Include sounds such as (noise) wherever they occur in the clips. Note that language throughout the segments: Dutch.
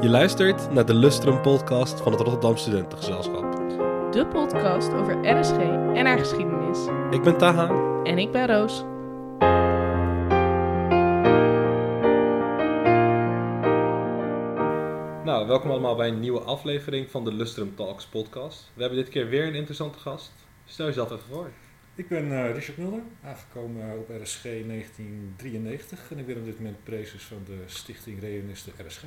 Je luistert naar de Lustrum podcast van het Rotterdam Studentengezelschap. De podcast over RSG en haar geschiedenis. Ik ben Taha. En ik ben Roos. Nou, welkom allemaal bij een nieuwe aflevering van de Lustrum Talks podcast. We hebben dit keer weer een interessante gast. Stel jezelf even voor. Ik ben eh, Richard Mulder, aangekomen op RSG 1993 en ik ben op dit moment prezes van de Stichting Reunisten RSG.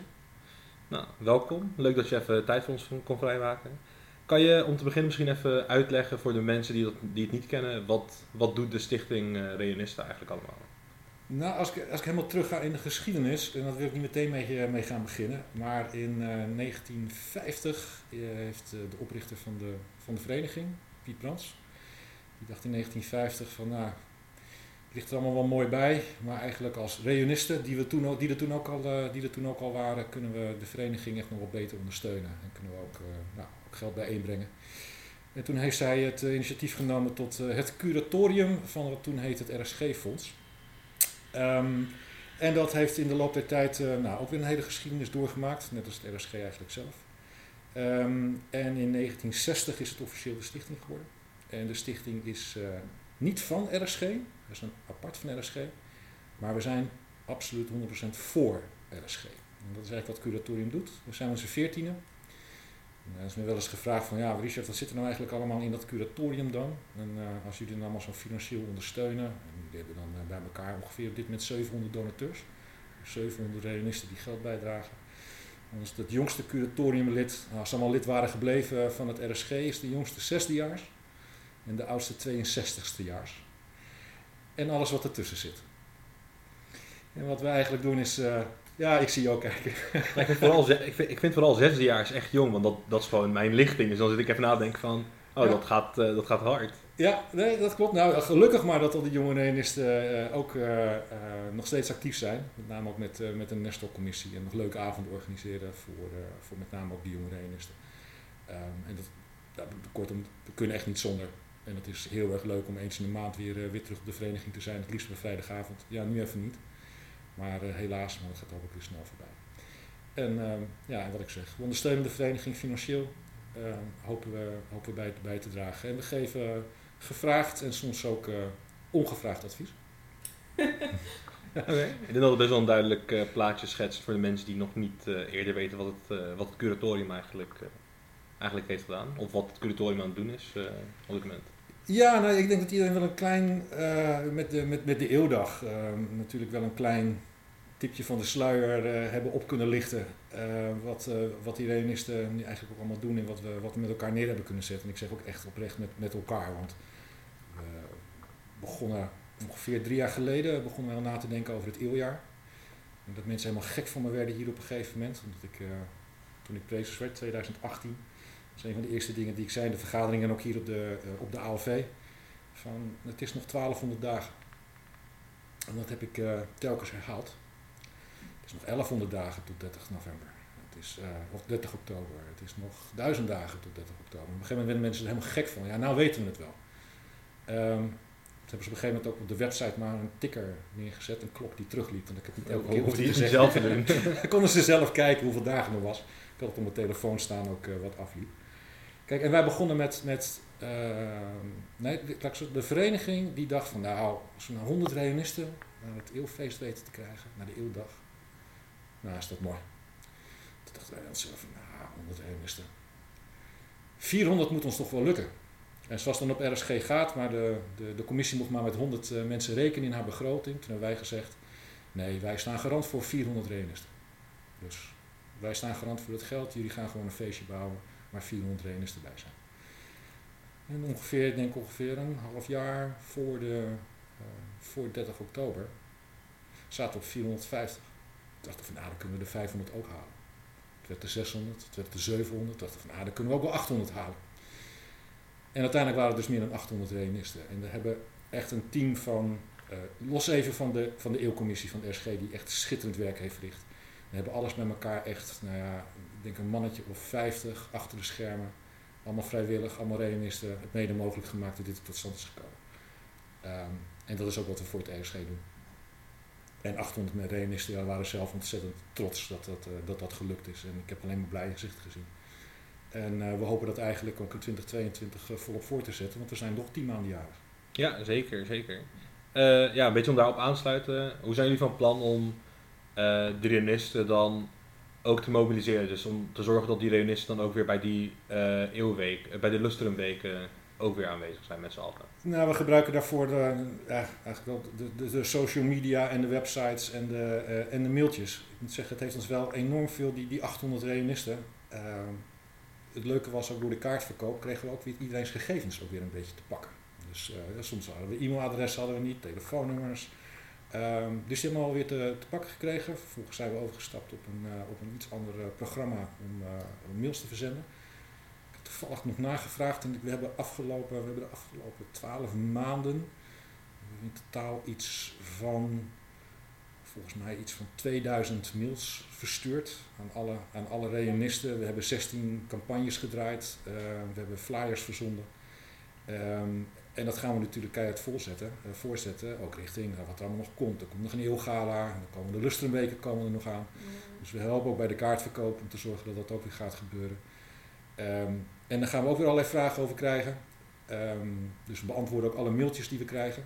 Nou, welkom. Leuk dat je even tijd voor ons kon vrijmaken. Kan je om te beginnen misschien even uitleggen voor de mensen die, dat, die het niet kennen, wat, wat doet de Stichting uh, Reunisten eigenlijk allemaal? Nou, als ik, als ik helemaal terug ga in de geschiedenis, en dat wil ik niet meteen mee, mee gaan beginnen, maar in uh, 1950 heeft de oprichter van de, van de vereniging, Piet Brands, die dacht in 1950 van nou, ligt er allemaal wel mooi bij, maar eigenlijk als reunisten die, we toen, die, er toen ook al, uh, die er toen ook al waren, kunnen we de vereniging echt nog wat beter ondersteunen en kunnen we ook, uh, nou, ook geld bijeenbrengen. En toen heeft zij het uh, initiatief genomen tot het curatorium van wat toen heet het RSG-fonds. Um, en dat heeft in de loop der tijd nou, ook weer een hele geschiedenis doorgemaakt, net als het RSG eigenlijk zelf. Um, en in 1960 is het officieel de stichting geworden. En de stichting is niet van RSG, dat is een apart van RSG, maar we zijn absoluut 100% voor RSG. En dat is eigenlijk wat curatorium doet. We zijn onze veertiende. Er is me wel eens gevraagd van, ja Richard, wat zit er nou eigenlijk allemaal in dat curatorium dan? En uh, als jullie dan allemaal zo financieel ondersteunen, en die hebben dan uh, bij elkaar ongeveer op dit moment 700 donateurs, 700 reunisten die geld bijdragen. Dan is het jongste curatoriumlid, als ze allemaal lid waren gebleven van het RSG, is de jongste zesdejaars en de oudste 62ste jaars. En alles wat ertussen zit. En wat we eigenlijk doen is, uh, ja, ik zie je ook kijken. ik, vind vooral, ik, vind, ik vind vooral zesdejaars echt jong, want dat, dat is gewoon mijn lichting. Dus dan zit ik even na te denken van, oh, ja. dat, gaat, uh, dat gaat hard. Ja, nee, dat klopt. Nou, gelukkig maar dat al die jonge renisten uh, ook nog steeds actief zijn. Met name ook met, met een Nestor-commissie en nog leuke avonden organiseren voor, voor met name ook die jonge renisten. Um, en dat, dat, kortom, we kunnen echt niet zonder. En het is heel erg leuk om eens in de maand weer, uh, weer terug op de vereniging te zijn. Het liefst op vrijdagavond. Ja, nu even niet. Maar uh, helaas, maar dat gaat ook weer snel voorbij. En uh, ja, wat ik zeg, we ondersteunen de vereniging financieel. hopen we, hopen we bij, bij te dragen. En we geven gevraagd en soms ook ongevraagd advies. (laughs) okay. Ik denk dat het best wel een duidelijk plaatje schetst voor de mensen die nog niet eerder weten wat het, wat het curatorium eigenlijk, eigenlijk heeft gedaan. Of wat het curatorium aan het doen is op dit moment. Ja, nou, ik denk dat iedereen wel een klein, met, de, met, met de eeuwdag natuurlijk wel een klein tipje van de sluier hebben op kunnen lichten. wat, wat die reunisten eigenlijk ook allemaal doen en wat we, wat we met elkaar neer hebben kunnen zetten. En ik zeg ook echt oprecht met, met elkaar, want we begonnen ongeveer drie jaar geleden begonnen we na te denken over het eeuwjaar. En dat mensen helemaal gek van me werden hier op een gegeven moment. Omdat ik, toen ik prezes werd, 2018, dat is een van de eerste dingen die ik zei in de vergadering en ook hier op de, uh, op de ALV. Van, het is nog 1200 dagen. En dat heb ik uh, telkens herhaald. Het is nog 1100 dagen tot 30 november. Het is, of 30 oktober. Het is nog 1000 dagen tot 30 oktober. Op een gegeven moment werden mensen er helemaal gek van. Ja, nou weten we het wel. Um, toen hebben ze op een gegeven moment ook op de website maar een tikker neergezet, een klok die terugliep. Want ik heb niet elke keer hoefde te zelf te doen. (laughs) Dan konden ze zelf kijken hoeveel dagen er was. Ik had het op mijn telefoon staan ook uh, wat afliep. Kijk, en wij begonnen met, met uh, nee, de vereniging die dacht van nou, als we nou 100 reunisten naar het eeuwfeest weten te krijgen, naar de eeuwdag, nou is dat mooi. Toen dachten wij dan zelf van nou, 100 reunisten. 400 moet ons toch wel lukken. En zoals dan op RSG gaat, maar de, de, de commissie mocht maar met 100 uh, mensen rekenen in haar begroting. Toen hebben wij gezegd, nee, wij staan garant voor 400 renisten. Dus wij staan garant voor het geld, jullie gaan gewoon een feestje bouwen waar 400 renisten bij zijn. En ongeveer, ik denk ongeveer een half jaar voor, de, uh, voor 30 oktober zaten we op 450. Toen dachten we van, nou, dan kunnen we de 500 ook halen. Het werd de 600, het werd de 700. Toen dachten we van, nou, dan kunnen we ook wel 800 halen. En uiteindelijk waren er dus meer dan 800 reunisten. En we hebben echt een team van, uh, los even van de, van de eeuwcommissie van de RSG, die echt schitterend werk heeft verricht. We hebben alles met elkaar echt, nou ja, ik denk een mannetje of 50 achter de schermen. Allemaal vrijwillig, allemaal reunisten, het mede mogelijk gemaakt dat dit tot stand is gekomen. Um, en dat is ook wat we voor het RSG doen. En 800 reanisten waren zelf ontzettend trots dat dat, eh, dat dat gelukt is. En ik heb alleen maar blij gezicht gezien. En eh, we hopen dat eigenlijk ook in 2022 eh, volop voor te zetten, want we zijn nog 10 maanden jarig. Ja, zeker, zeker. Ja, een beetje om daarop aansluiten. Hoe zijn jullie van plan om eh, de dan ook te mobiliseren? Dus om te zorgen dat die reunisten dan ook weer bij die eh eeuwweek, eh, bij de Lustrumweken ook weer aanwezig zijn met z'n allen. Nou, we gebruiken daarvoor de, eigenlijk wel de, de, social media en de websites en de, eh, en de mailtjes. Ik moet zeggen, het heeft ons wel enorm veel, die, die 800 reunisten. Uh, het leuke was ook door de kaartverkoop kregen we ook weer iedereen's gegevens ook weer een beetje te pakken. Dus soms hadden we e-mailadressen hadden we niet, telefoonnummers. Ehm, dus die hebben we te, te pakken gekregen. Vervolgens zijn we overgestapt op een, eh, op een iets ander eh, programma om eh, mails te verzenden. Ik heb toevallig nog nagevraagd en we hebben, afgelopen, we hebben de afgelopen twaalf maanden in totaal iets van, volgens mij iets van 2000 mails verstuurd aan alle, aan alle reunisten. We hebben 16 campagnes gedraaid, eh, we hebben flyers verzonden. Ehm, en dat gaan we natuurlijk keihard voorzetten, eh, voorzetten, ook richting eh, wat er allemaal nog komt. Er komt nog een eeuwgala, en dan komen de lustrumweken komen er nog aan. Dus we helpen ook bij de kaartverkoop om te zorgen dat dat ook weer gaat gebeuren. Ehm, en daar gaan we ook weer allerlei vragen over krijgen. Ehm, dus we beantwoorden ook alle mailtjes die we krijgen.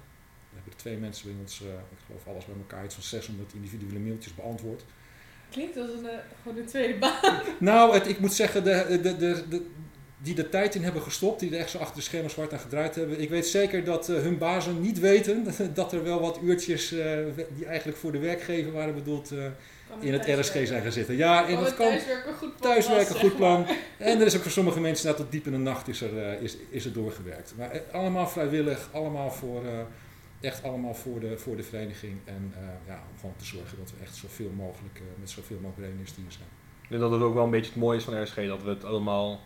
We hebben er twee mensen bij ons, eh, ik geloof alles bij elkaar, iets van 600 individuele mailtjes beantwoord. Klinkt als een, eh, gewoon een tweede baan. Nou, het, ik moet zeggen, de, de, de, de, die er tijd in hebben gestopt, die er echt zo achter de schermen zwart aan gedraaid hebben. Ik weet zeker dat eh, hun bazen niet weten (laughs) dat er wel wat uurtjes eh, die eigenlijk voor de werkgever waren bedoeld eh, in het RSG zijn gaan zitten. Ja, en dat het kan. thuiswerken goed plan Thuiswerken, was, goed zeg plan. maar. (laughs) En er is ook voor sommige mensen net tot diep in de nacht is er, eh, is, is er doorgewerkt. Maar allemaal vrijwillig, allemaal voor, eh, echt allemaal voor de, voor de vereniging. En eh, ja, om gewoon te zorgen dat we echt zoveel mogelijk met zoveel mogelijk hier zijn. Ik denk dat het ook wel een beetje het mooie is van RSG, dat we het allemaal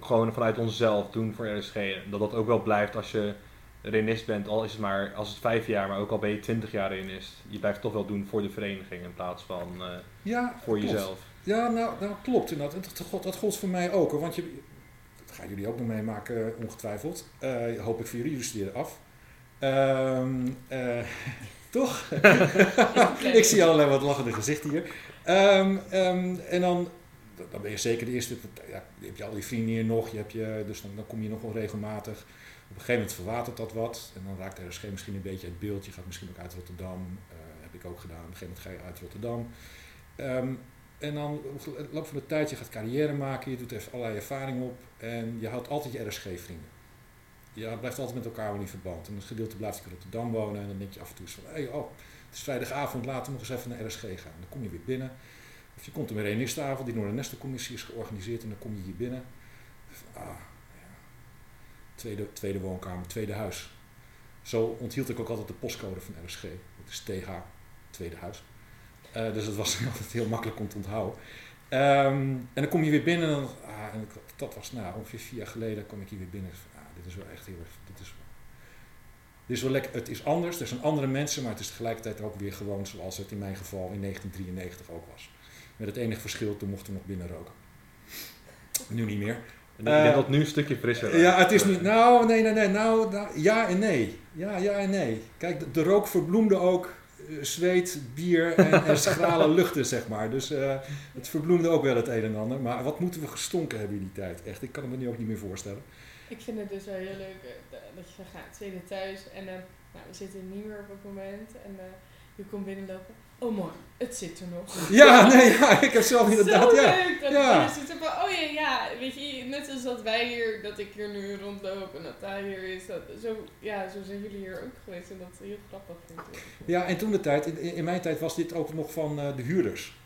gewoon vanuit onszelf doen voor RSG. Dat dat ook wel blijft als je renist bent, al is het maar als het vijf jaar, maar ook al ben je twintig jaar renist. Je blijft het toch wel doen voor de vereniging in plaats van eh, Ja, voor klopt. jezelf. Ja, nou, nou klopt inderdaad. En Dat, dat, dat gold voor mij ook. Hoor. Want je, dat gaan jullie ook nog meemaken, eh, ongetwijfeld. Eh, hoop ik voor jullie, jullie studeren af. Ehm, eh, (laughs) toch? (laughs) (laughs) ik zie allerlei wat lachende gezichten hier. Ehm, ehm, en dan, dan ben je zeker de eerste. Ja, je hebt je al die vrienden hier nog. Je hebt je, dus dan, dan kom je nog wel regelmatig. Op een gegeven moment verwatert dat wat. En dan raakt de RSG misschien een beetje uit beeld. Je gaat misschien ook uit Rotterdam. eh, heb ik ook gedaan. Op een gegeven moment ga je uit Rotterdam. Ehm, en dan op de loop van de tijd, je gaat carrière maken, je doet even allerlei ervaring op en je houdt altijd je RSG-vrienden. Je blijft altijd met elkaar wel in verband. En een gedeelte blijft in Rotterdam wonen en dan denk je af en toe van, hey, oh, het is vrijdagavond, laten we nog eens even naar RSG gaan. Dan kom je weer binnen. Je komt weer een nistavond die door de Nestercommissie is georganiseerd en dan kom je hier binnen. Ah, ja. tweede, tweede woonkamer, tweede huis. Zo onthield ik ook altijd de postcode van RSG. Dat is TH, tweede huis. Eh, dus het was (laughs) altijd heel makkelijk om te onthouden. Ehm, en dan kom je weer binnen en, ah, en dat was nou, ongeveer vier jaar geleden kwam ik hier weer binnen. Ah, dit is wel echt heel erg, dit is, dit is wel lekker, het is anders, er zijn andere mensen, maar het is tegelijkertijd ook weer gewoon zoals het in mijn geval in 1993 ook was. Met het enige verschil, toen mochten we nog binnen roken. Nu niet meer. En ik denk Eh, dat nu een stukje frisser Ja, het is niet. Nou, nee, nee, nee. Nou, nou, ja en nee. Ja, ja en nee. Kijk, de, de rook verbloemde ook eh, zweet, bier en, en (laughs) schrale luchten, zeg maar. Dus eh, het verbloemde ook wel het een en ander. Maar wat moeten we gestonken hebben in die tijd? Echt, ik kan het me nu ook niet meer voorstellen. Ik vind het dus wel heel leuk dat je zegt, nou, tweede thuis en dan, nou, we zitten in Nieuwer op het moment en eh, je komt binnenlopen. Oh mooi, het zit er nog. Ja, nee, ja, ik heb zelf inderdaad, Zo ja. leuk dat Ja. van, oh ja, ja, weet je, net als dat wij hier, dat ik hier nu rondloop en dat hij hier is, dat, zo, ja, zo zijn jullie hier ook geweest en dat is heel grappig vind ik. Ja, en toen de tijd, in, in mijn tijd was dit ook nog van eh, de huurders.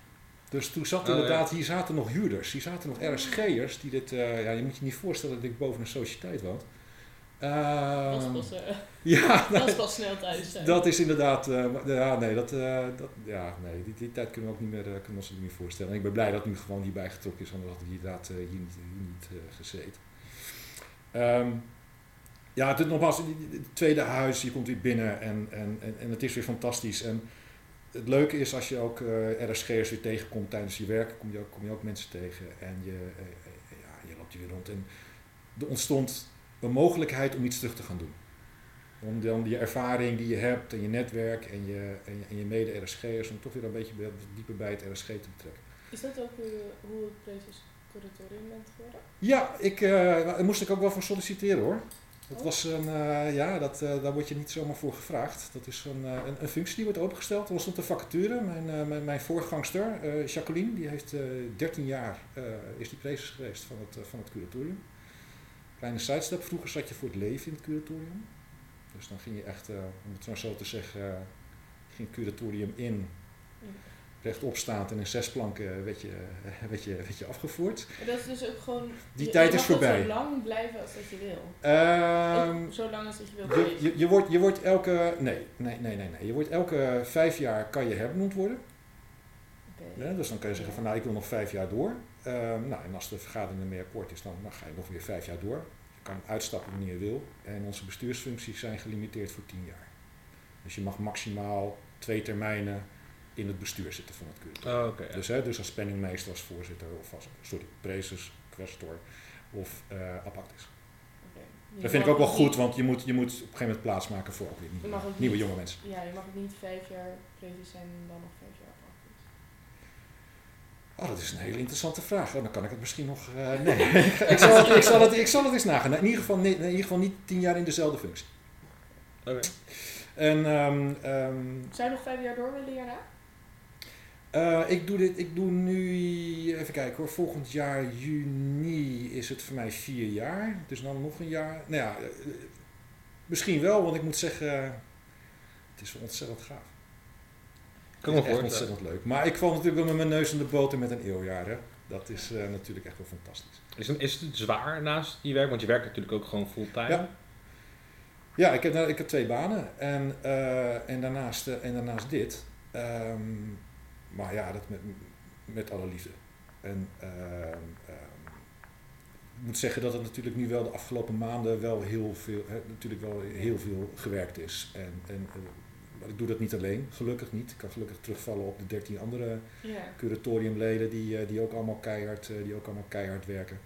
Dus toen zat Oh, ja. inderdaad, hier zaten nog huurders, hier zaten nog RSG'ers die dit, eh, ja, je moet je niet voorstellen dat ik boven een sociëteit woon. Dat Ehm, pas, eh, (laughs) ja, dat is pas snel thuis zijn. Dat is inderdaad, eh, ja, nee, dat, eh, dat, ja, nee die, die tijd kunnen we ook niet meer, kunnen we ons niet meer voorstellen. En ik ben blij dat het nu gewoon hierbij getrokken is, anders had ik inderdaad hier niet, hier niet gezeten. Ehm, ja, het, is nogmaals, het tweede huis, je komt weer binnen en, en, en, en het is weer fantastisch. En het leuke is als je ook eh RSG'ers weer tegenkomt tijdens je werk, kom je ook, kom je ook mensen tegen en je, ja, je loopt hier weer rond. En er ontstond een mogelijkheid om iets terug te gaan doen. Om dan die ervaring die je hebt en je netwerk en je, en je, en je mede-RSG'ers, om toch weer een beetje dieper bij het RSG te betrekken. Is dat ook hoe het Prezes curatorium bent geworden? Ja, ik, eh, daar moest ik ook wel voor solliciteren hoor. Dat Oh. was een, eh, ja, dat, eh, daar word je niet zomaar voor gevraagd. Dat is een, een, een functie die wordt opengesteld. Er stond een vacature. Mijn, mijn, mijn voorgangster, Jacqueline, die heeft eh 13 jaar is die prezes geweest van het, van het curatorium. Kleine sidestep, vroeger zat je voor het leven in het curatorium. Dus dan ging je echt, eh, om het maar zo te zeggen, eh, ging het curatorium in, rechtop staand en in zes planken werd je, eh, werd je, werd je afgevoerd. Maar dat is dus ook gewoon... Die je- tijd je is voorbij. zo lang blijven als dat je wil. Ook zo lang als dat je wilt Je, je, je, wordt, je wordt elke. Nee, nee, nee, nee, nee. Je wordt elke vijf jaar kan je herbenoemd worden. Ja, dus dan kan je zeggen van nou ik wil nog vijf jaar door. Ehm, nou, en als de vergadering ermee akkoord is, dan, dan ga je nog weer vijf jaar door. Je kan uitstappen wanneer je wil. En onze bestuursfuncties zijn gelimiteerd voor tien jaar. Dus je mag maximaal twee termijnen in het bestuur zitten van het curatorium. Oh, ja. Dus, hè, dus als penningmeester, als voorzitter of als, sorry, prezes, questor of eh. Je Dat vind ik ook wel goed, niet- want je moet, je moet op een gegeven moment plaatsmaken voor ook weer Je nieuwe, mag ook nieuwe niet- jonge mensen. Ja, je mag ook niet vijf jaar prezes zijn en dan nog vijf jaar. Oh, dat is een hele interessante vraag. Oh, dan kan ik het misschien nog. eh, nee, (laughs) ik, zal het, ik, zal het, ik zal het eens nagaan. In ieder, geval, niet- in ieder geval niet tien jaar in dezelfde functie. Oké. En ehm, ehm, Zou je nog vijf jaar door willen hierna? eh, ik, doe dit, ik doe nu, even kijken hoor, volgend jaar juni is het voor mij vier jaar. Dus dan nog een jaar. Nou ja, eh, misschien wel, want ik moet zeggen, het is wel ontzettend gaaf. Kan me Het is ontzettend leuk. Maar ik val natuurlijk wel met mijn neus in de boter met een eeuwjaar. Hè. Dat is eh, natuurlijk echt wel fantastisch. Is, het, is het zwaar naast je werk? Want je werkt natuurlijk ook gewoon fulltime. Ja. Ja, ik heb, nou, ik heb twee banen en, eh, en, daarnaast, eh, en daarnaast dit. Ehm, maar ja, dat met, met alle liefde. En ehm, ehm, ik moet zeggen dat het natuurlijk nu wel de afgelopen maanden wel heel veel, hè, natuurlijk wel heel veel gewerkt is. En, en, maar ik doe dat niet alleen, gelukkig niet. Ik kan gelukkig terugvallen op de 13 andere curatoriumleden die, eh, die, ook allemaal keihard, eh, die ook allemaal keihard werken.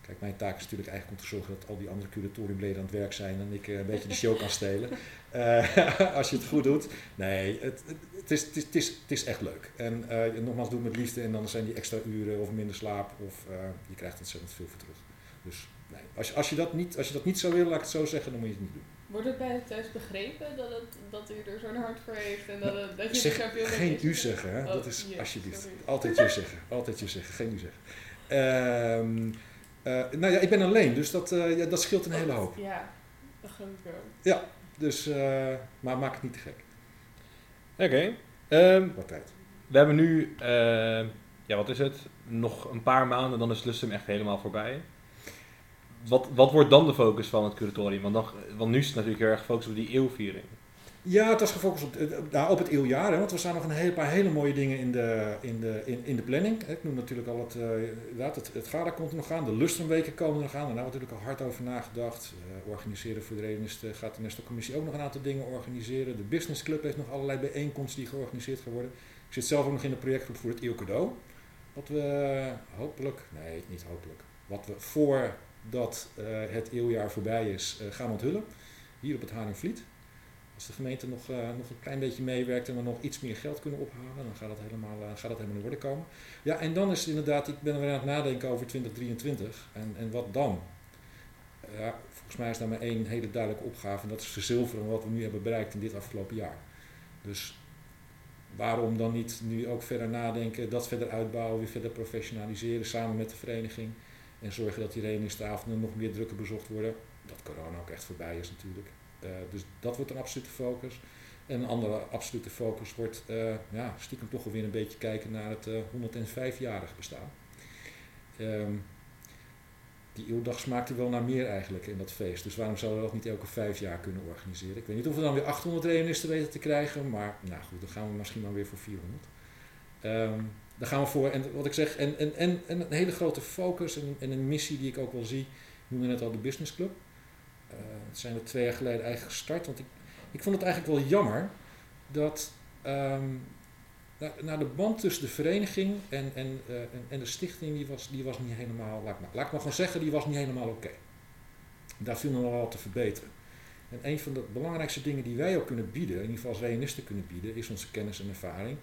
Kijk, mijn taak is natuurlijk eigenlijk om te zorgen dat al die andere curatoriumleden aan het werk zijn en ik eh, een beetje de show kan stelen. (laughs) (laughs) Als je het goed doet. Nee, het, het, is, het, is, het, is, het is echt leuk. En nogmaals, doe het met liefde en dan zijn die extra uren of minder slaap of je krijgt ontzettend veel voor terug. Dus nee, als, als, je dat niet, als je dat niet zou willen, laat ik het zo zeggen, dan moet je het niet doen. Wordt het bij het thuis begrepen dat, het, dat u er zo'n hart voor heeft en dat, het, dat je Zeg, geen u zeggen, hè? Oh, dat is ja, alsjeblieft. sorry. Altijd je zeggen, altijd je zeggen, geen u zeggen. Ehm, eh, nou ja, ik ben alleen, dus dat, eh, ja, dat scheelt een hele hoop. Ja, dat geloof ik wel. Dus, eh, maar maak het niet te gek, Oké. Ehm, qua tijd. we hebben nu, ja wat is het? Nog een paar maanden, dan is Lustum echt helemaal voorbij. Wat, wat wordt dan de focus van het curatorium? Want, dan, want nu is het natuurlijk heel erg gefocust op die eeuwviering. Ja, het was gefocust op, eh, nou, op het eeuwjaar, hè, want er staan nog een hele paar hele mooie dingen in de, in de, in, in de planning. Ik noem natuurlijk al het, eh, inderdaad, het, het Gala komt nog aan, de Lustrumweken komen nog aan. Daar wordt natuurlijk al hard over nagedacht. Eh, organiseren voor de Redenisten gaat de Nestor-commissie ook nog een aantal dingen organiseren. De Business Club heeft nog allerlei bijeenkomsten die georganiseerd gaan worden. Ik zit zelf ook nog in de projectgroep voor het Eeuw Cadeau. Wat we hopelijk, nee niet hopelijk, wat we voordat eh, het eeuwjaar voorbij is eh, gaan onthullen. Hier op het Haringvliet. Als de gemeente nog, eh, nog een klein beetje meewerkt en we nog iets meer geld kunnen ophalen, dan gaat dat helemaal, gaat dat helemaal in orde komen. Ja, en dan is het inderdaad, ik ben er weer aan het nadenken over 2023. En, en wat dan? Volgens mij is daar maar één hele duidelijke opgave en dat is verzilveren wat we nu hebben bereikt in dit afgelopen jaar. Dus waarom dan niet nu ook verder nadenken, dat verder uitbouwen, weer verder professionaliseren samen met de vereniging. En zorgen dat die reningstavonden nog meer drukker bezocht worden. Dat corona ook echt voorbij is natuurlijk. Eh, dus dat wordt een absolute focus. En een andere absolute focus wordt eh, ja, stiekem toch alweer een beetje kijken naar het eh 105-jarig bestaan. Ehm, die eeuwdag smaakte wel naar meer eigenlijk in dat feest. Dus waarom zouden we dat niet elke vijf jaar kunnen organiseren? Ik weet niet of we dan weer 800 reunisten weten te krijgen, maar nou goed, dan gaan we misschien maar weer voor 400. Ehm daar gaan we voor. En wat ik zeg, en, en, en, en een hele grote focus en, en een missie die ik ook wel zie. Ik noemde net al de Business Club. Eh, het zijn we twee jaar geleden eigenlijk gestart. Want ik, ik vond het eigenlijk wel jammer dat nou, de band tussen de vereniging en, en, eh, en, en de stichting, die was, die was niet helemaal, laat ik, maar, laat maar gewoon zeggen, die was niet helemaal oké. Daar viel nog wel te verbeteren. En een van de belangrijkste dingen die wij ook kunnen bieden, in ieder geval als reanisten kunnen bieden, is onze kennis en ervaring.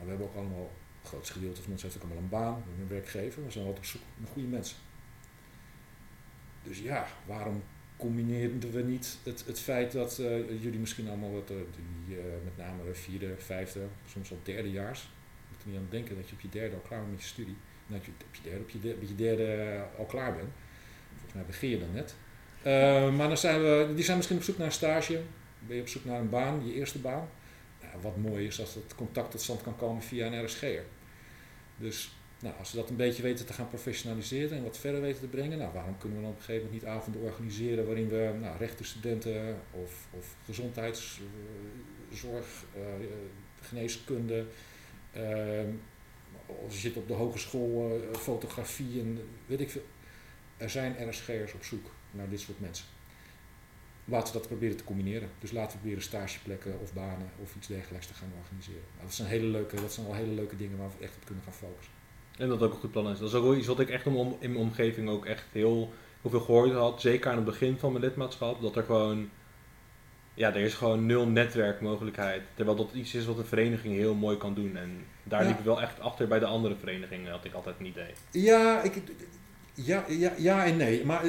Nou, we hebben ook allemaal, het grootste gedeelte van ons heeft ook allemaal een baan, we een werkgever, we zijn altijd op zoek naar goede mensen. Dus ja, waarom combineerden we niet het, het feit dat eh, jullie misschien allemaal wat, eh, die, eh, met name de vierde, vijfde, soms al derdejaars, je moet er niet aan denken dat je op je derde al klaar bent met je studie, en dat je op je derde, op je derde, op je derde al klaar bent. Volgens mij begin je dan net. maar dan zijn we, die zijn misschien op zoek naar een stage, ben je op zoek naar een baan, je eerste baan. Wat mooi is als het contact tot stand kan komen via een RSG'er. Dus nou, als we dat een beetje weten te gaan professionaliseren en wat verder weten te brengen, nou, waarom kunnen we dan op een gegeven moment niet avonden organiseren waarin we nou, rechtenstudenten of, of gezondheidszorg, uh, geneeskunde, uh, als je zit op de hogeschool uh, fotografie en weet ik veel. Er zijn RSG'ers op zoek naar dit soort mensen. Laten we dat proberen te combineren. Dus laten we proberen stageplekken of banen of iets dergelijks te gaan organiseren. Nou, dat, zijn hele leuke, dat zijn wel hele leuke dingen waar we echt op kunnen gaan focussen. En dat ook een goed plan is. Dat is ook wel iets wat ik echt om, in mijn omgeving ook echt heel, heel veel gehoord had. Zeker aan het begin van mijn lidmaatschap. Dat er gewoon, ja, er is gewoon nul netwerkmogelijkheid. Terwijl dat iets is wat een vereniging heel mooi kan doen. En daar liep ik wel echt achter bij de andere verenigingen, had ik altijd een idee. Ja, ik, ja, ja, ja en nee. Maar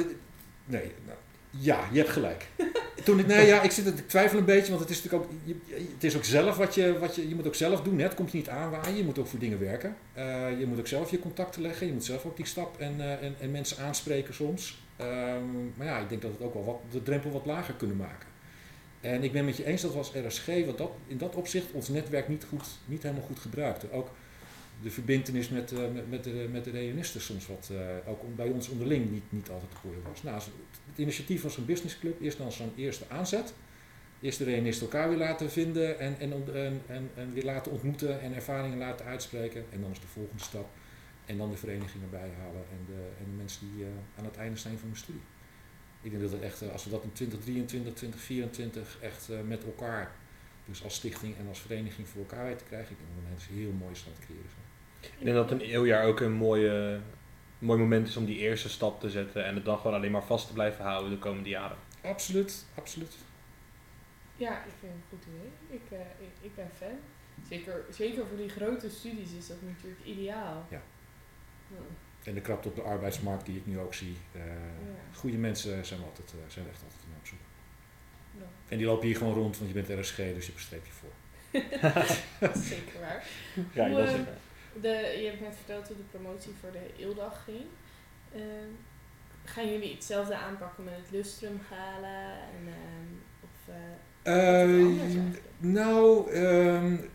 nee, nou, ja, je hebt gelijk. (laughs) Toen ik, nee, ja, ik zit te twijfelen een beetje, want het is natuurlijk ook, het is ook zelf wat je, wat je, je moet ook zelf doen. Hè? Het komt niet aanwaaien, je moet ook voor dingen werken. Uh, je moet ook zelf je contacten leggen, je moet zelf ook die stap en, uh, en, en, mensen aanspreken soms. Um, maar ja, ik denk dat het ook wel wat, de drempel wat lager kunnen maken. En ik ben met je eens dat we als RSG wat dat, in dat opzicht ons netwerk niet, goed, niet helemaal goed gebruikten. Ook de verbindenis met, uh, met, met, de, met de reunisten soms wat, ook bij ons onderling niet, niet altijd te goede was. Nou, het initiatief was een businessclub, eerst dan zo'n eerste aanzet. Eerst de reanisten elkaar weer laten vinden en, en, en, en, weer laten ontmoeten en ervaringen laten uitspreken. En dan is de volgende stap. En dan de verenigingen bijhalen en de, en de mensen die uh, aan het einde zijn van hun studie. Ik denk dat het echt, als we dat in 2023, 2024 echt met elkaar, dus als stichting en als vereniging voor elkaar weten te krijgen, ik denk dat we mensen heel mooi staat creëren. Ik denk dat een eeuwjaar ook een mooie mooi moment is om die eerste stap te zetten en het dan gewoon alleen maar vast te blijven houden de komende jaren. Absoluut, absoluut. Ja, ik vind het een goed idee. Ik, uh, ik, ik, ben fan. Zeker, zeker voor die grote studies is dat natuurlijk ideaal. Ja. En de krapte op de arbeidsmarkt die ik nu ook zie. Uh, ja. Goede mensen zijn, altijd, uh, zijn echt altijd op zoek. Ja. En die lopen hier gewoon rond, want je bent RSG, dus je hebt een streepje voor. dat is (laughs) zeker waar. Ja, dat is zeker. De, je hebt net verteld hoe de promotie voor de Eeldag ging. Uh, gaan jullie hetzelfde aanpakken met het Lustrum Gala? En, uh, of, uh, nou, um,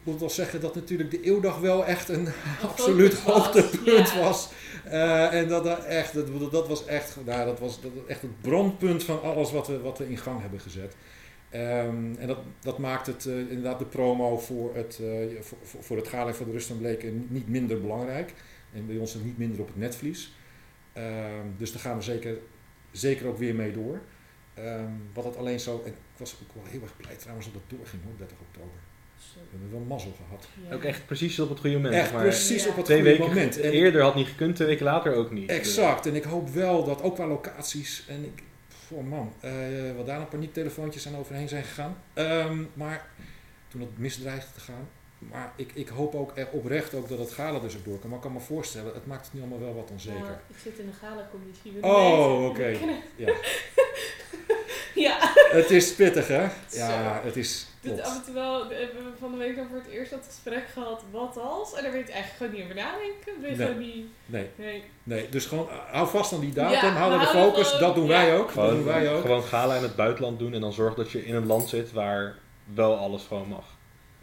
ik moet wel zeggen dat natuurlijk de Eeuwdag wel echt een, (laughs) absoluut hoogtepunt was. Uh, en dat, dat, echt, dat, dat was echt, nou, dat was, dat echt het brandpunt van alles wat we, wat we in gang hebben gezet. Um, en dat, dat maakt het uh, inderdaad de promo voor het, uh, voor, voor het gala van de Rust en Bleken niet minder belangrijk. En bij ons niet minder op het netvlies. Um, dus daar gaan we zeker, zeker ook weer mee door. Um, wat het alleen zo, en ik was ook wel heel erg blij trouwens dat het doorging hoor, 30 oktober. We hebben wel mazzel gehad. Ja. Ook echt precies op het goede moment. Echt maar precies ja. op het goede weken moment. En eerder had niet gekund, twee weken later ook niet. Exact. En ik hoop wel dat ook qua locaties, en ik, oh man, uh, wat daar een paniektelefoontjes aan overheen zijn gegaan. Um, maar toen het misdreigde te gaan. Maar ik, ik hoop ook echt oprecht ook dat het gala dus ook door kan. Maar ik kan me voorstellen, het maakt het nu allemaal wel wat onzeker. Ja, ik zit in de gala-commissie. Oh, oké. Okay. Ja. (laughs) ja. Het is pittig, hè? Ja, het is dit af en toe wel, we hebben van de week dan voor het eerst dat gesprek gehad, wat als? En daar weet je eigenlijk gewoon niet over nadenken. nee. gewoon niet, nee. nee. Nee. dus gewoon hou vast aan die datum, ja, hou de focus, dat doen wij ook. Gewoon, dat doen wij ook. gewoon gala in het buitenland doen en dan zorg dat je in een land zit waar wel alles gewoon mag.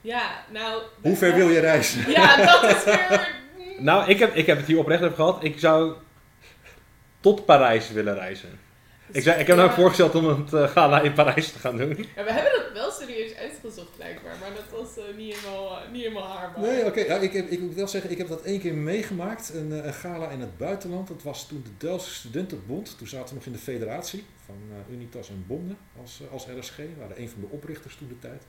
Ja, nou... Hoe ver wil je reizen? Ja, dat is (laughs) weer... nou, ik heb, ik heb het hier oprecht over gehad. Ik zou tot Parijs willen reizen. Ik, zei, ik heb me ook voorgesteld om het uh, gala in Parijs te gaan doen. Ja, we hebben uitgezocht blijkbaar, maar dat was uh, niet, helemaal, uh, niet helemaal haarbaar. Nee, oké. Okay. Ja, ik, ik moet wel zeggen, ik heb dat één keer meegemaakt, een, een, gala in het buitenland. Dat was toen de Delftse Studentenbond. Toen zaten we nog in de federatie van Unitas en Bonden als, als RSG. We waren een van de oprichters toen de tijd.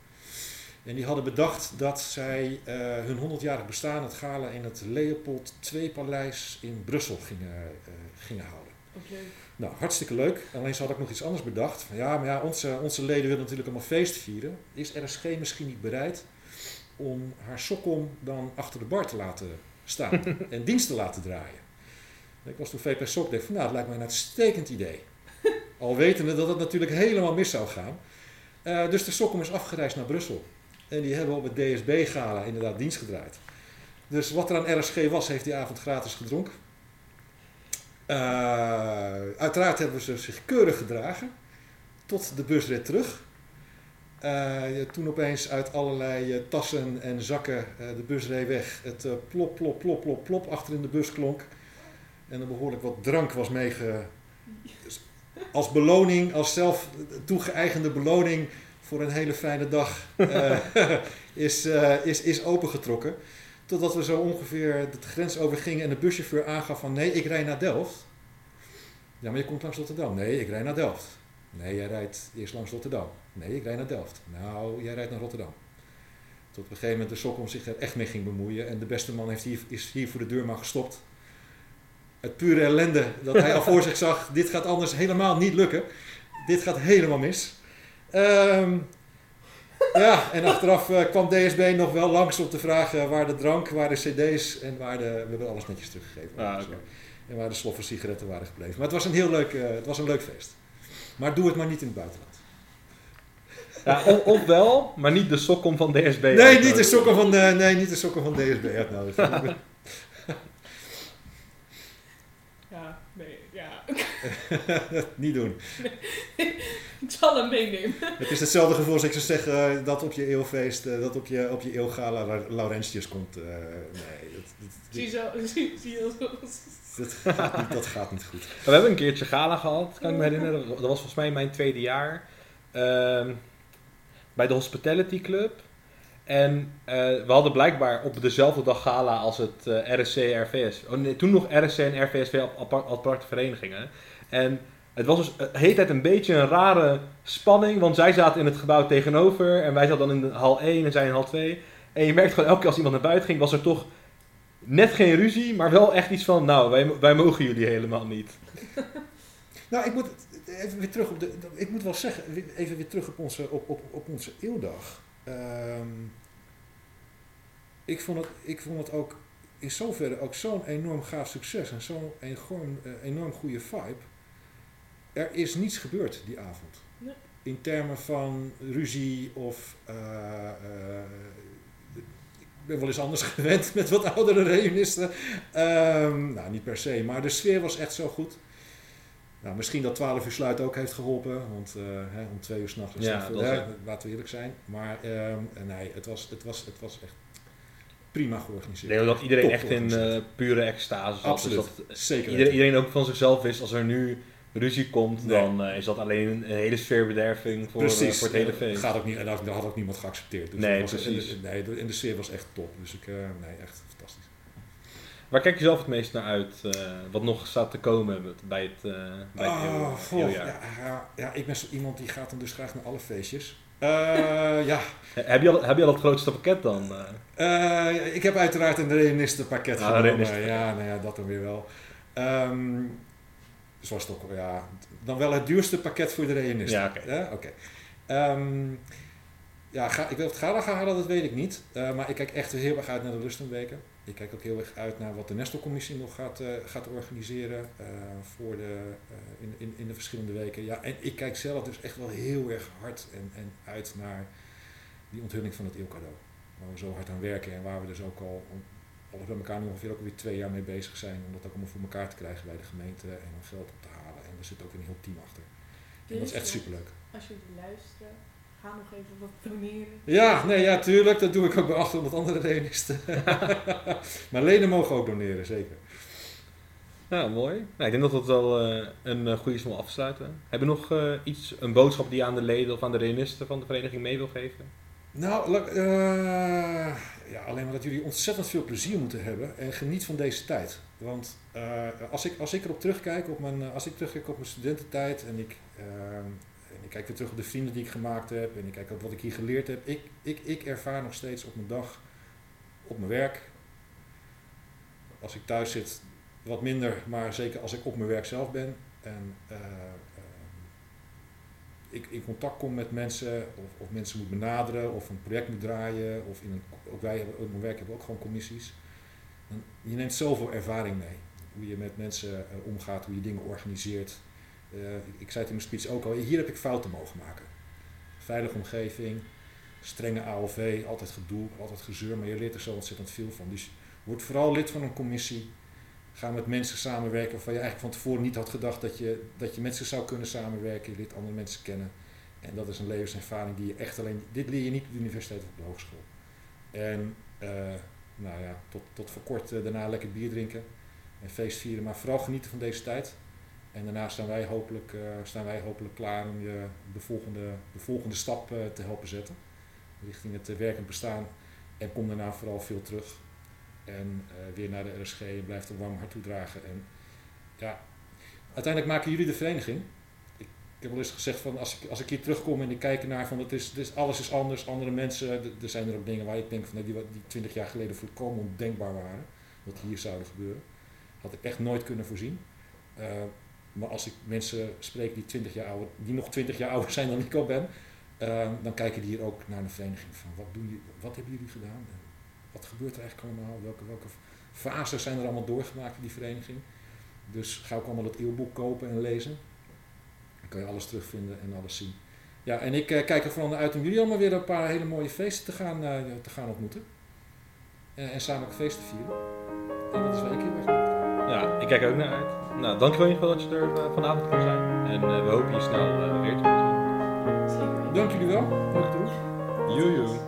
En die hadden bedacht dat zij hun 100-jarig bestaan, het gala in het Leopold II-paleis in Brussel gingen, gingen houden. leuk. Nou, hartstikke leuk. Alleen ze had ik nog iets anders bedacht. Ja, maar ja, onze, onze leden willen natuurlijk allemaal feest vieren. Is RSG misschien niet bereid om haar sokkom dan achter de bar te laten staan (laughs) en dienst te laten draaien? Ik was toen VP Sok, dacht van nou, dat lijkt mij een uitstekend idee. (laughs) Al wetende dat het natuurlijk helemaal mis zou gaan. Uh, dus de Sokkom is afgereisd naar Brussel. En die hebben op het DSB-gala inderdaad dienst gedraaid. Dus wat er aan RSG was, heeft die avond gratis gedronken. Uh, uiteraard hebben ze zich keurig gedragen. Tot de busrit terug. Uh, toen opeens uit allerlei tassen en zakken de bus reed weg. Het plop, plop, plop, plop, plop achter in de bus klonk. En er behoorlijk wat drank was meege... Als beloning, als zelf toegeëigende beloning voor een hele fijne dag (laughs) is, is, is opengetrokken. Totdat we zo ongeveer de grens overgingen en de buschauffeur aangaf van nee, ik rij naar Delft. Ja, maar je komt langs Rotterdam. Nee, ik rij naar Delft. Nee, jij rijdt eerst langs Rotterdam. Nee, ik rij naar Delft. Nou, jij rijdt naar Rotterdam. Tot op een gegeven moment de Sokkom zich er echt mee ging bemoeien. En de beste man heeft hier, is hier voor de deur maar gestopt. Het pure ellende dat hij al voor (laughs) zich zag. Dit gaat anders helemaal niet lukken. Dit gaat helemaal mis. Um, ja, en achteraf uh, kwam DSB nog wel langs om te vragen waar de drank, waar de cd's en waar de... We hebben alles netjes teruggegeven. Ah, okay. En waar de sloffen sigaretten waren gebleven. Maar het was een heel leuk, uh, het was een leuk feest. Maar doe het maar niet in het buitenland. Ja, of, of wel, maar niet de sokkom van DSB. Nee, niet de sokkom van, de, nee, niet de sokkom van DSB uitnodigen. (laughs) ja, nee, ja. (laughs) niet doen. (laughs) ik zal hem meenemen. Het is hetzelfde gevoel als ik zou zeggen uh, dat op je eeuwfeest, uh, dat op je, op je eeuwgala Laurentius komt. Uh, nee, dat, dat, zie, zo, zie, zie je (laughs) dat gaat, niet, dat gaat niet goed. We hebben een keertje gala gehad, kan ik me herinneren. Dat was volgens mij mijn tweede jaar. Ehm, bij de Hospitality Club. En we hadden blijkbaar op dezelfde dag gala als het RSC en RVS. Oh, nee, toen nog RSC en RVSV apart, aparte verenigingen. En het was dus de hele tijd een beetje een rare spanning, want zij zaten in het gebouw tegenover en wij zaten dan in de hal 1 en zij in hal 2. En je merkt gewoon elke keer als iemand naar buiten ging, was er toch net geen ruzie, maar wel echt iets van, nou, wij, wij mogen jullie helemaal niet. (laughs) nou, ik moet even weer terug op de, ik moet wel zeggen, even weer terug op onze, op, op, op onze eeuwdag. Um, ik, vond het, ik vond het ook in zoverre ook zo'n enorm gaaf succes en zo'n enorm, uh, enorm goede vibe er is niets gebeurd die avond. Nee. In termen van ruzie of. Uh, uh, ik ben wel eens anders (laughs) gewend met wat oudere reunisten. Um, nou, niet per se, maar de sfeer was echt zo goed. Nou, misschien dat 12 uur sluit ook heeft geholpen, want uh, hè, om twee uur s'nachts is ja, dat, hè, laten we eerlijk zijn. Maar um, nee, het was, het, was, het was echt prima georganiseerd. Nee, dat iedereen echt in uh, pure extase zat. Absoluut, dus dat zeker. Iedereen, iedereen, ook van zichzelf wist, als er nu ruzie komt, dan uh, is dat alleen een hele sfeerbederving voor, uh, voor het hele feest. Gaat ook niet, en dat, had ook niemand geaccepteerd. Dus nee, was, precies. En de, nee, en de sfeer was echt top. Dus ik, nee, echt fantastisch. Waar kijk je zelf het meest naar uit? wat nog staat te komen bij het, bij het oh, heel, ja, ja, ja, ik ben zo iemand die gaat dan dus graag naar alle feestjes. ja. heb, je al, heb je al het grootste pakket dan? ik heb uiteraard een reunistenpakket ah, genomen. Ja, nou ja, dat dan weer wel. Um, zoals ook, ja, dan wel het duurste pakket voor de reunisten. Ja, oké. Okay. Ja, okay. um, ehm, ja, ga, ik wil het gala gaan halen, dat weet ik niet. Uh, maar ik kijk echt heel erg uit naar de Lustenweken. Ik kijk ook heel erg uit naar wat de Nestelcommissie nog gaat, uh, gaat organiseren uh, voor de, in, in, in de verschillende weken. Ja, en ik kijk zelf dus echt wel heel erg hard en, en uit naar die onthulling van het eeuwcadeau. Waar we zo hard aan werken en waar we dus ook al alles bij elkaar nu ongeveer ook weer twee jaar mee bezig zijn om dat ook allemaal voor elkaar te krijgen bij de gemeente en om geld op te halen. En er zit ook een heel team achter. En dat is echt superleuk. Als jullie luisteren, ga nog even wat doneren. Ja, nee, ja, tuurlijk. Dat doe ik ook bij 800 andere renisten. (laughs) maar leden mogen ook doneren, zeker. Nou, mooi. Nou, ik denk dat dat wel uh, een uh, goede is om afsluiten. Heb je nog uh, iets, een boodschap die je aan de leden of aan de renisten van de vereniging mee wil geven? Nou, ja, alleen maar dat jullie ontzettend veel plezier moeten hebben en geniet van deze tijd. Want uh, als, ik, als ik erop terugkijk, op mijn, als ik terugkijk op mijn studententijd en ik, ik kijk weer terug op de vrienden die ik gemaakt heb en ik kijk op wat ik hier geleerd heb, ik, ik, ik ervaar nog steeds op mijn dag, op mijn werk, als ik thuis zit, wat minder, maar zeker als ik op mijn werk zelf ben en uh, ik in contact kom met mensen, of, of, mensen moet benaderen, of een project moet draaien, of in een, ook wij hebben, op mijn werk hebben ook gewoon commissies. Je neemt zoveel ervaring mee. Hoe je met mensen omgaat, hoe je dingen organiseert. Ik, ik zei het in mijn speech ook al, hier heb ik fouten mogen maken. Veilige omgeving, strenge AOV, altijd gedoe, altijd gezeur, maar je leert er zo ontzettend veel van. Dus word vooral lid van een commissie. Ga met mensen samenwerken waarvan je eigenlijk van tevoren niet had gedacht dat je, dat je met ze zou kunnen samenwerken. Je leert andere mensen kennen. En dat is een levenservaring die je echt alleen. Dit leer je niet op de universiteit of op de hogeschool. En uh, nou ja, tot, tot voor kort uh, daarna lekker bier drinken en feest vieren. Maar vooral genieten van deze tijd. En daarna staan wij hopelijk, uh, staan wij hopelijk klaar om je de volgende, de volgende stap te helpen zetten richting het werkend bestaan. En kom daarna vooral veel terug. En weer naar de RSG en blijft een warm hart toedragen. En ja, uiteindelijk maken jullie de vereniging. Ik, heb al eens gezegd van als ik, als ik hier terugkom en ik kijk naar van het is, alles is anders, andere mensen. Er zijn er ook dingen waar ik denk van die, die 20 jaar geleden volkomen ondenkbaar waren. Dat hier zouden gebeuren. Had ik echt nooit kunnen voorzien. Maar als ik mensen spreek die, 20 jaar ouder, die nog 20 jaar ouder zijn dan ik al ben, uh, dan kijken die hier ook naar de vereniging van wat, doen jullie, wat hebben jullie gedaan? Wat gebeurt er eigenlijk allemaal? Welke, welke fases zijn er allemaal doorgemaakt in die vereniging? Dus ga ook allemaal dat eeuwboek kopen en lezen. Dan kan je alles terugvinden en alles zien. Ja, en ik uh, kijk er vooral naar uit om jullie allemaal weer een paar hele mooie feesten te gaan, uh, te gaan ontmoeten. En samen feesten vieren. En dat is wel een keer weg. Ja, ik kijk er ook naar uit. Nou, dankjewel in ieder geval dat je er vanavond kon zijn. En we hopen je snel weer te zien. Dank jullie wel. Dank je Joejoe.